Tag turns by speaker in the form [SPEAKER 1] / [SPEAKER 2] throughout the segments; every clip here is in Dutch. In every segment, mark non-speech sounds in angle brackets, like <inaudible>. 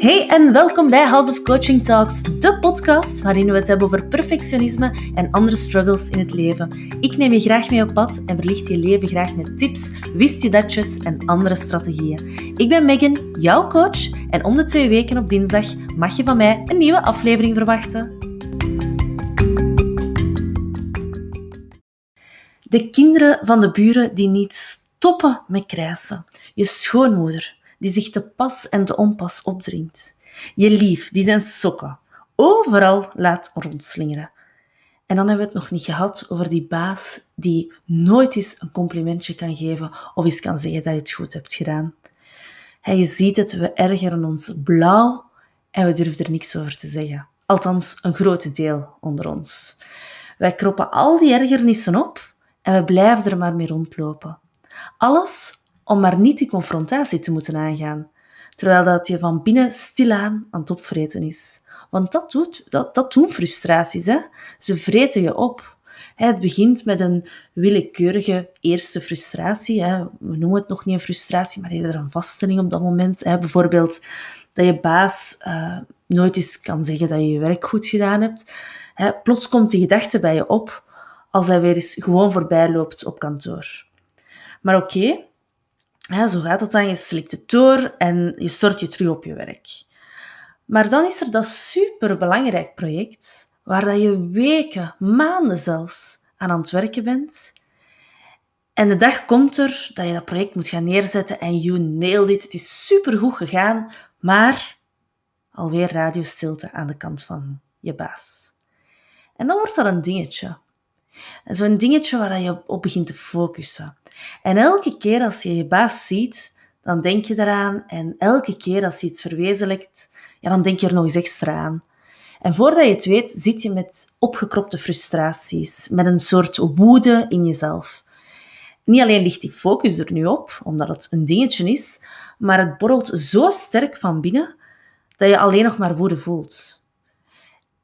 [SPEAKER 1] Hey en welkom bij House of Coaching Talks, de podcast waarin we het hebben over perfectionisme en andere struggles in het leven. Ik neem je graag mee op pad en verlicht je leven graag met tips, wist je datjes en andere strategieën. Ik ben Megan, jouw coach, en om de twee weken op dinsdag mag je van mij een nieuwe aflevering verwachten. De kinderen van de buren die niet stoppen met krijsen. Je schoonmoeder die zich te pas en te onpas opdringt. Je lief die zijn sokken overal laat rondslingeren. En dan hebben we het nog niet gehad over die baas die nooit eens een complimentje kan geven of eens kan zeggen dat je het goed hebt gedaan. Hey, je ziet het, we ergeren ons blauw en we durven er niks over te zeggen. Althans, een groot deel onder ons. Wij kroppen al die ergernissen op en we blijven er maar mee rondlopen. Alles om maar niet die confrontatie te moeten aangaan, terwijl dat je van binnen stilaan aan het opvreten is. Want dat, doet, dat, dat doen frustraties. Hè? Ze vreten je op. Het begint met een willekeurige eerste frustratie. Hè. We noemen het nog niet een frustratie, maar eerder een vaststelling op dat moment. Hè. Bijvoorbeeld dat je baas uh, nooit eens kan zeggen dat je je werk goed gedaan hebt. Hè. Plots komt die gedachte bij je op als hij weer eens gewoon voorbij loopt op kantoor. Maar oké, zo gaat het dan. Je slikt het door en je stort je terug op je werk. Maar dan is er dat superbelangrijk project waar dat je weken, maanden zelfs aan aan het werken bent. En de dag komt er dat je dat project moet gaan neerzetten en you nailed it. Het is supergoed gegaan, maar alweer radiostilte aan de kant van je baas. En dan wordt dat een dingetje. Zo'n dingetje waar je op begint te focussen. En elke keer als je je baas ziet, dan denk je eraan. En elke keer als je iets verwezenlijkt, ja, dan denk je er nog eens extra aan. En voordat je het weet, zit je met opgekropte frustraties, met een soort woede in jezelf. Niet alleen ligt die focus er nu op, omdat het een dingetje is, maar het borrelt zo sterk van binnen dat je alleen nog maar woede voelt.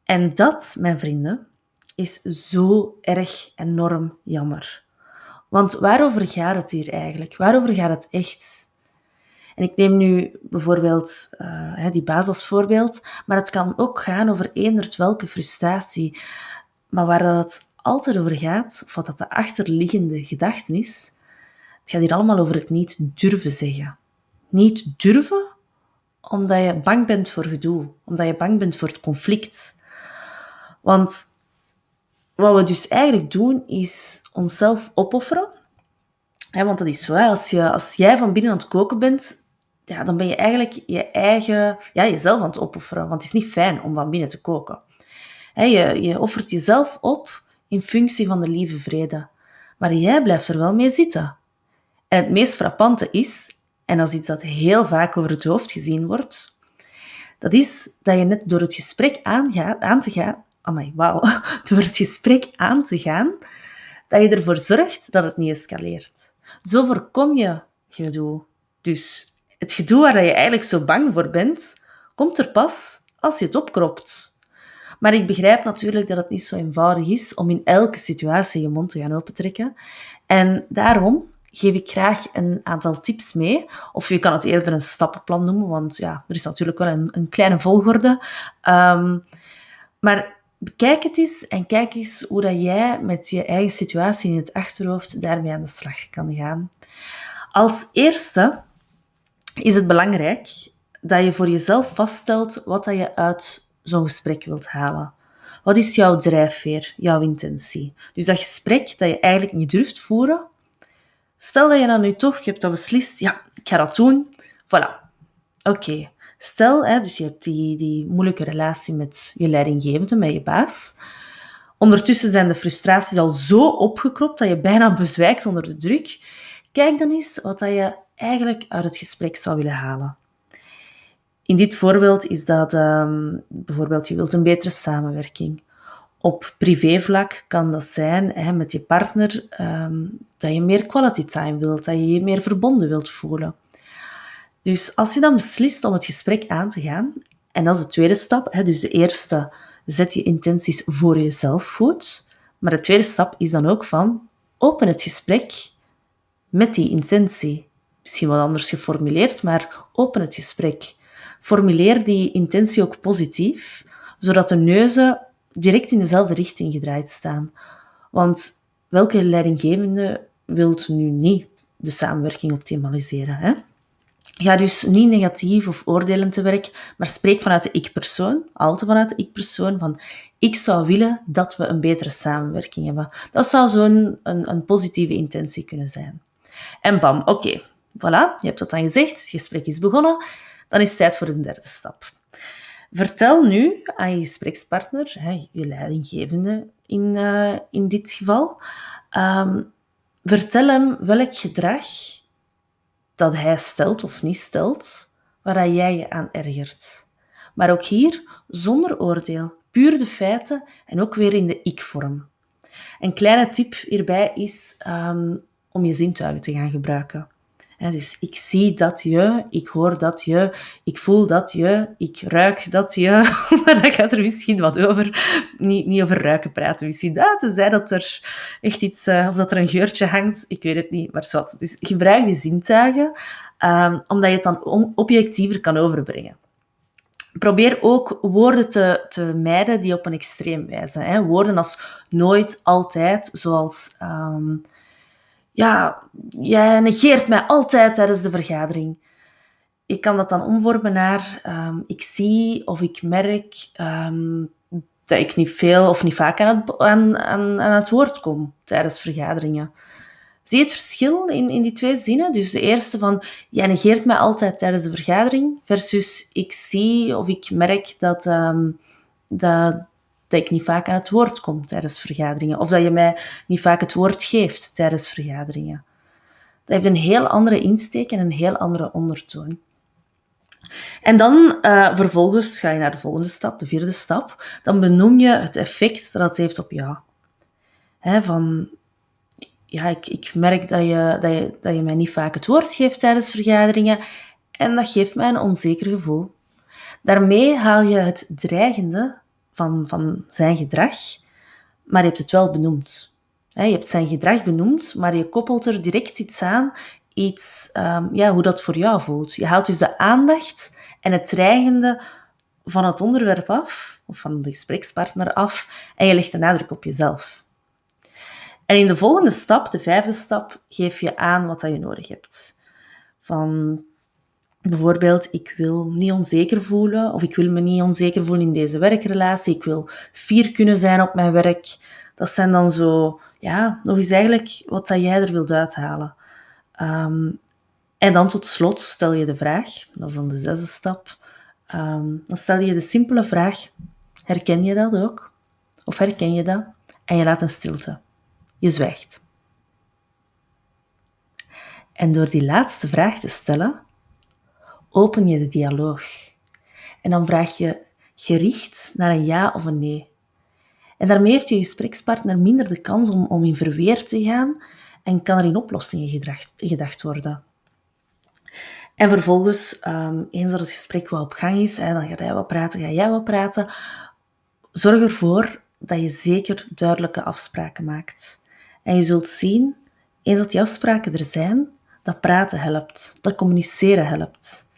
[SPEAKER 1] En dat, mijn vrienden, is zo erg enorm jammer. Want waarover gaat het hier eigenlijk? Waarover gaat het echt? En ik neem nu bijvoorbeeld uh, die baas als voorbeeld, maar het kan ook gaan over eenderd welke frustratie. Maar waar dat het altijd over gaat, of wat dat de achterliggende gedachte is, het gaat hier allemaal over het niet durven zeggen. Niet durven omdat je bang bent voor gedoe, omdat je bang bent voor het conflict. Want wat we dus eigenlijk doen, is onszelf opofferen. want dat is zo, als, je, als jij van binnen aan het koken bent, ja, dan ben je eigenlijk je eigen, ja, jezelf aan het opofferen. Want het is niet fijn om van binnen te koken. je, je offert jezelf op in functie van de lieve vrede. Maar jij blijft er wel mee zitten. En het meest frappante is, en dat is iets dat heel vaak over het hoofd gezien wordt, dat is dat je net door het gesprek aan te gaan, amai, wauw, door <laughs> het gesprek aan te gaan, dat je ervoor zorgt dat het niet escaleert. Zo voorkom je gedoe. Dus het gedoe waar je eigenlijk zo bang voor bent, komt er pas als je het opkropt. Maar ik begrijp natuurlijk dat het niet zo eenvoudig is om in elke situatie je mond te gaan opentrekken. En daarom geef ik graag een aantal tips mee. Of je kan het eerder een stappenplan noemen, want ja, er is natuurlijk wel een, een kleine volgorde. Um, maar bekijk het eens en kijk eens hoe dat jij met je eigen situatie in het achterhoofd daarmee aan de slag kan gaan. Als eerste is het belangrijk dat je voor jezelf vaststelt wat dat je uit zo'n gesprek wilt halen. Wat is jouw drijfveer, jouw intentie? Dus dat gesprek dat je eigenlijk niet durft voeren, stel dat je dan nu toch, je hebt dat beslist, ja, ik ga dat doen, voilà. Oké, Stel, hè, dus je hebt die, moeilijke relatie met je leidinggevende, met je baas. Ondertussen zijn de frustraties al zo opgekropt dat je bijna bezwijkt onder de druk. Kijk dan eens wat je eigenlijk uit het gesprek zou willen halen. In dit voorbeeld is dat um, bijvoorbeeld je wilt een betere samenwerking. Op privévlak kan dat zijn hè, met je partner um, dat je meer quality time wilt, dat je je meer verbonden wilt voelen. Dus als je dan beslist om het gesprek aan te gaan, en dat is de tweede stap, hè, dus de eerste, zet je intenties voor jezelf goed. Maar de tweede stap is dan ook van, open het gesprek met die intentie. Misschien wat anders geformuleerd, maar open het gesprek. formuleer die intentie ook positief, zodat de neuzen direct in dezelfde richting gedraaid staan. Want welke leidinggevende wilt nu niet de samenwerking optimaliseren? Hè? Ga dus niet negatief of oordelend te werk, maar spreek vanuit de ik-persoon, altijd vanuit de ik-persoon, van ik zou willen dat we een betere samenwerking hebben. Dat zou zo'n een, een, positieve intentie kunnen zijn. En bam, oké, voilà, je hebt dat dan gezegd, het gesprek is begonnen, dan is het tijd voor de derde stap. Vertel nu aan je gesprekspartner, je leidinggevende in, uh, in dit geval, um, vertel hem welk gedrag dat hij stelt of niet stelt, waar jij je aan ergert. Maar ook hier zonder oordeel, puur de feiten en ook weer in de ik-vorm. Een kleine tip hierbij is um, om je zintuigen te gaan gebruiken. Dus ik zie dat je, ik hoor dat je, ik voel dat je, ik ruik dat je. <laughs> maar dat gaat er misschien wat over. Niet, niet over ruiken praten misschien. Ja, tenzij dat er echt iets, uh, of dat er een geurtje hangt, ik weet het niet, maar wat. Dus gebruik die zintuigen, um, omdat je het dan objectiever kan overbrengen. Probeer ook woorden te, te mijden die op een extreem wijzen. Hè. Woorden als nooit, altijd, zoals... Um, ja, jij negeert mij altijd tijdens de vergadering. Ik kan dat dan omvormen naar um, ik zie of ik merk um, dat ik niet veel of niet vaak aan het, aan, aan, aan het woord kom tijdens vergaderingen. Zie je het verschil in, in die twee zinnen? Dus de eerste van, jij negeert mij altijd tijdens de vergadering, versus ik zie of ik merk dat, um, dat, dat ik niet vaak aan het woord kom tijdens vergaderingen. Of dat je mij niet vaak het woord geeft tijdens vergaderingen. Dat heeft een heel andere insteek en een heel andere ondertoon. En dan uh, vervolgens ga je naar de volgende stap, de vierde stap. Dan benoem je het effect dat het heeft op jou. Van, ja, ik, ik merk dat je, dat, je, dat je mij niet vaak het woord geeft tijdens vergaderingen en dat geeft mij een onzeker gevoel. Daarmee haal je het dreigende van, van zijn gedrag, maar je hebt het wel benoemd. Je hebt zijn gedrag benoemd, maar je koppelt er direct iets aan, iets, um, ja, hoe dat voor jou voelt. Je haalt dus de aandacht en het dreigende van het onderwerp af, of van de gesprekspartner af, en je legt de nadruk op jezelf. En in de volgende stap, de vijfde stap, geef je aan wat dat je nodig hebt. Van bijvoorbeeld, ik wil niet onzeker voelen, of ik wil me niet onzeker voelen in deze werkrelatie, ik wil fier kunnen zijn op mijn werk. Dat zijn dan zo, ja, nog eens eigenlijk wat dat jij er wilt uithalen. Um, en dan tot slot stel je de vraag, dat is dan de zesde stap, um, dan stel je de simpele vraag, herken je dat ook? Of herken je dat? En je laat een stilte. Je zwijgt. En door die laatste vraag te stellen, open je de dialoog. En dan vraag je gericht naar een ja of een nee. En daarmee heeft je gesprekspartner minder de kans om, om in verweer te gaan en kan er in oplossingen gedacht, worden. En vervolgens, um, eens dat het gesprek wel op gang is, dan ga jij wat praten, ga jij wat praten. Zorg ervoor dat je zeker duidelijke afspraken maakt. En je zult zien, eens dat die afspraken er zijn, dat praten helpt, dat communiceren helpt.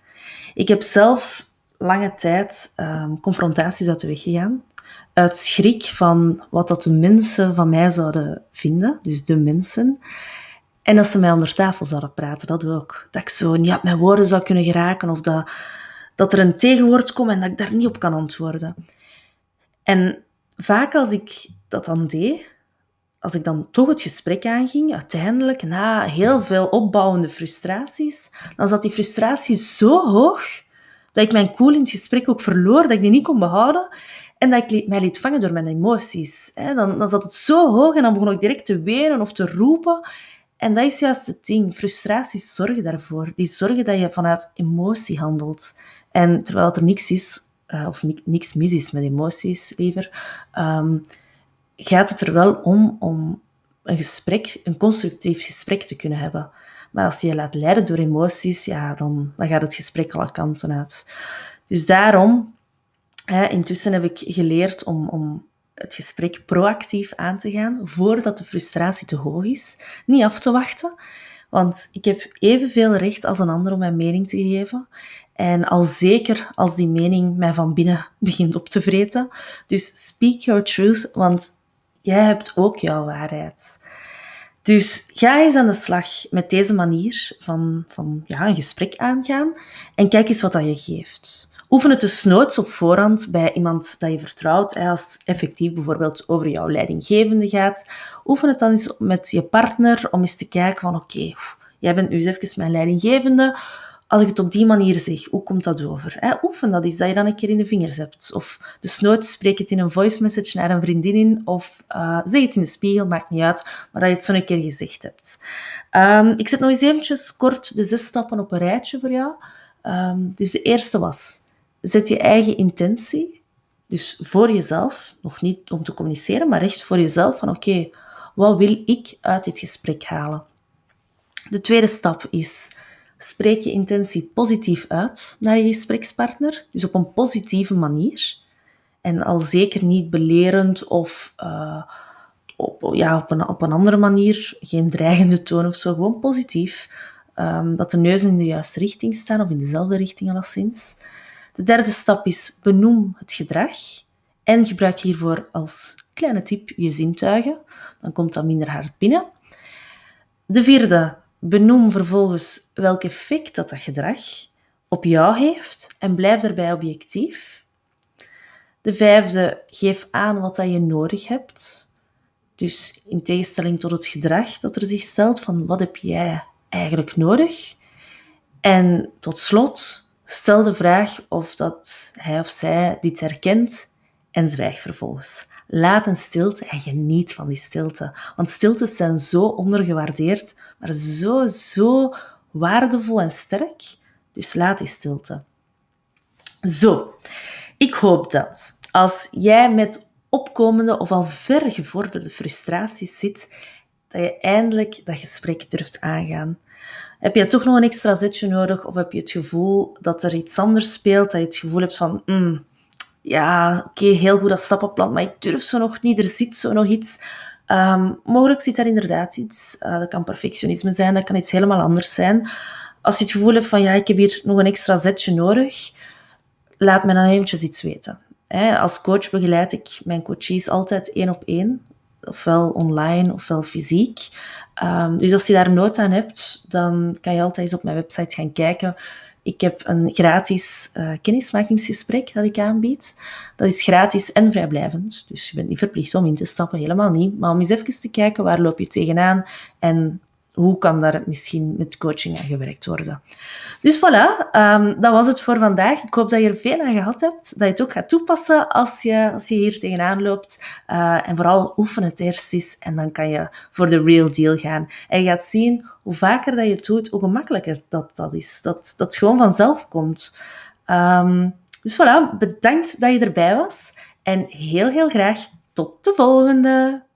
[SPEAKER 1] Ik heb zelf lange tijd um, confrontaties uit de weg gegaan, uit schrik van wat dat de mensen van mij zouden vinden, dus de mensen. En dat ze mij onder tafel zouden praten, dat ook. Dat ik zo niet op mijn woorden zou kunnen geraken of dat, dat er een tegenwoord komt en dat ik daar niet op kan antwoorden. En vaak als ik dat dan deed, als ik dan toch het gesprek aanging, uiteindelijk, na heel veel opbouwende frustraties, dan zat die frustratie zo hoog dat ik mijn cool in het gesprek ook verloor, dat ik die niet kon behouden en dat ik mij liet vangen door mijn emoties. Dan, dan zat het zo hoog en dan begon ik direct te wenen of te roepen. En dat is juist het ding. Frustraties zorgen daarvoor. Die zorgen dat je vanuit emotie handelt. En terwijl er niks is, eh, of niks mis is met emoties, liever, ehm, gaat het er wel om om een gesprek, een constructief gesprek te kunnen hebben. Maar als je je laat leiden door emoties, ja, dan, dan gaat het gesprek alle kanten uit. Dus daarom, hè, intussen heb ik geleerd om, om het gesprek proactief aan te gaan, voordat de frustratie te hoog is. Niet af te wachten, want ik heb evenveel recht als een ander om mijn mening te geven. En al zeker als die mening mij van binnen begint op te vreten. Dus speak your truth, want jij hebt ook jouw waarheid. Dus ga eens aan de slag met deze manier van, van ja, een gesprek aangaan en kijk eens wat dat je geeft. Oefen het dus nooit op voorhand bij iemand dat je vertrouwt. Als het effectief bijvoorbeeld over jouw leidinggevende gaat, oefen het dan eens met je partner om eens te kijken van oké, jij bent nu eens even mijn leidinggevende als ik het op die manier zeg, hoe komt dat over? Hè? Oefen dat is dat je dan een keer in de vingers hebt. Of nooit spreek het in een voice message naar een vriendin in, of uh, zeg het in de spiegel, maakt niet uit, maar dat je het zo een keer gezegd hebt. Um, ik zet nog eens eventjes kort de zes stappen op een rijtje voor jou. Um, dus de eerste was, zet je eigen intentie. Dus voor jezelf, nog niet om te communiceren, maar echt voor jezelf, van oké, wat wil ik uit dit gesprek halen? De tweede stap is Spreek je intentie positief uit naar je gesprekspartner, dus op een positieve manier. En al zeker niet belerend of uh, op, ja, op, een, op een andere manier, geen dreigende toon of zo, gewoon positief. Um, dat de neuzen in de juiste richting staan of in dezelfde richting alleszins. De derde stap is benoem het gedrag en gebruik hiervoor als kleine tip je zintuigen. Dan komt dat minder hard binnen. De vierde, Benoem vervolgens welk effect dat, dat gedrag op jou heeft en blijf daarbij objectief. De vijfde, geef aan wat dat je nodig hebt. Dus in tegenstelling tot het gedrag dat er zich stelt, van wat heb jij eigenlijk nodig? En tot slot, stel de vraag of dat hij of zij dit herkent en zwijg vervolgens. Laat een stilte en geniet van die stilte. Want stiltes zijn zo ondergewaardeerd, maar zo, zo waardevol en sterk. Dus laat die stilte. Zo, ik hoop dat als jij met opkomende of al ver gevorderde frustraties zit, dat je eindelijk dat gesprek durft aangaan. Heb je toch nog een extra zetje nodig of heb je het gevoel dat er iets anders speelt, dat je het gevoel hebt van mm, ja, oké, heel goed dat stappenplan, maar ik durf zo nog niet, er zit zo nog iets. Mogelijk zit daar inderdaad iets. Uh, dat kan perfectionisme zijn, dat kan iets helemaal anders zijn. Als je het gevoel hebt van, ja, ik heb hier nog een extra zetje nodig, laat me dan eventjes iets weten. als coach begeleid ik mijn coaches altijd één op één, ofwel online ofwel fysiek. Um, dus als je daar nood aan hebt, dan kan je altijd eens op mijn website gaan kijken ik heb een gratis uh, kennismakingsgesprek dat ik aanbied. Dat is gratis en vrijblijvend. Dus je bent niet verplicht om in te stappen, helemaal niet. Maar om eens even te kijken waar loop je tegenaan en hoe kan daar misschien met coaching aan gewerkt worden. Dus voilà, um, dat was het voor vandaag. Ik hoop dat je er veel aan gehad hebt, dat je het ook gaat toepassen als je, als je hier tegenaan loopt. Uh, en vooral oefen het eerst eens en dan kan je voor de real deal gaan. En je gaat zien hoe vaker dat je het doet, hoe gemakkelijker dat, dat is. Dat dat gewoon vanzelf komt. Um, dus voilà, bedankt dat je erbij was en heel heel graag tot de volgende.